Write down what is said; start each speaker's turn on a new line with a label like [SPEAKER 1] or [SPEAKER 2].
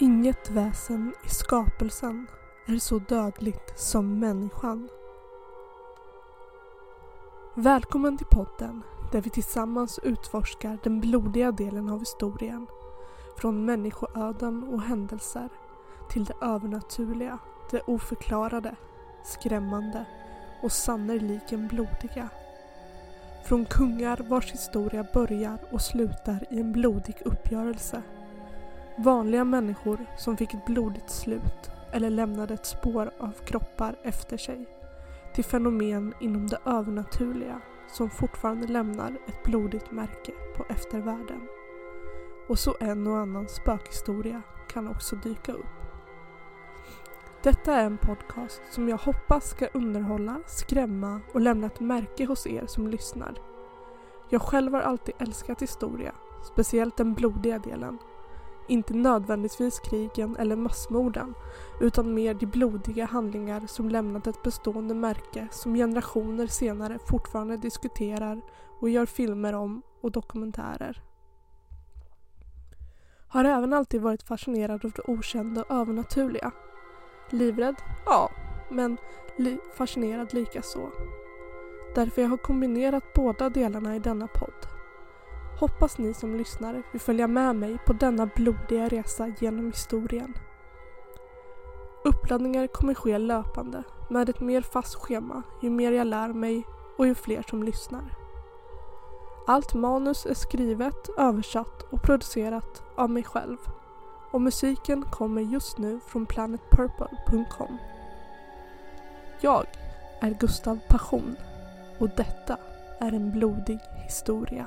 [SPEAKER 1] Inget väsen i skapelsen är så dödligt som människan. Välkommen till podden där vi tillsammans utforskar den blodiga delen av historien. Från människoöden och händelser till det övernaturliga, det oförklarade, skrämmande och sannerligen blodiga. Från kungar vars historia börjar och slutar i en blodig uppgörelse Vanliga människor som fick ett blodigt slut eller lämnade ett spår av kroppar efter sig. Till fenomen inom det övernaturliga som fortfarande lämnar ett blodigt märke på eftervärlden. Och så en och annan spökhistoria kan också dyka upp. Detta är en podcast som jag hoppas ska underhålla, skrämma och lämna ett märke hos er som lyssnar. Jag själv har alltid älskat historia, speciellt den blodiga delen inte nödvändigtvis krigen eller massmorden utan mer de blodiga handlingar som lämnat ett bestående märke som generationer senare fortfarande diskuterar och gör filmer om och dokumentärer. Har även alltid varit fascinerad av det okända och övernaturliga. Livrädd? Ja, men li fascinerad likaså. Därför jag har kombinerat båda delarna i denna podd. Hoppas ni som lyssnar vill följa med mig på denna blodiga resa genom historien. Uppladdningar kommer ske löpande med ett mer fast schema ju mer jag lär mig och ju fler som lyssnar. Allt manus är skrivet, översatt och producerat av mig själv. Och musiken kommer just nu från planetpurple.com. Jag är Gustav Passion och detta är en blodig historia.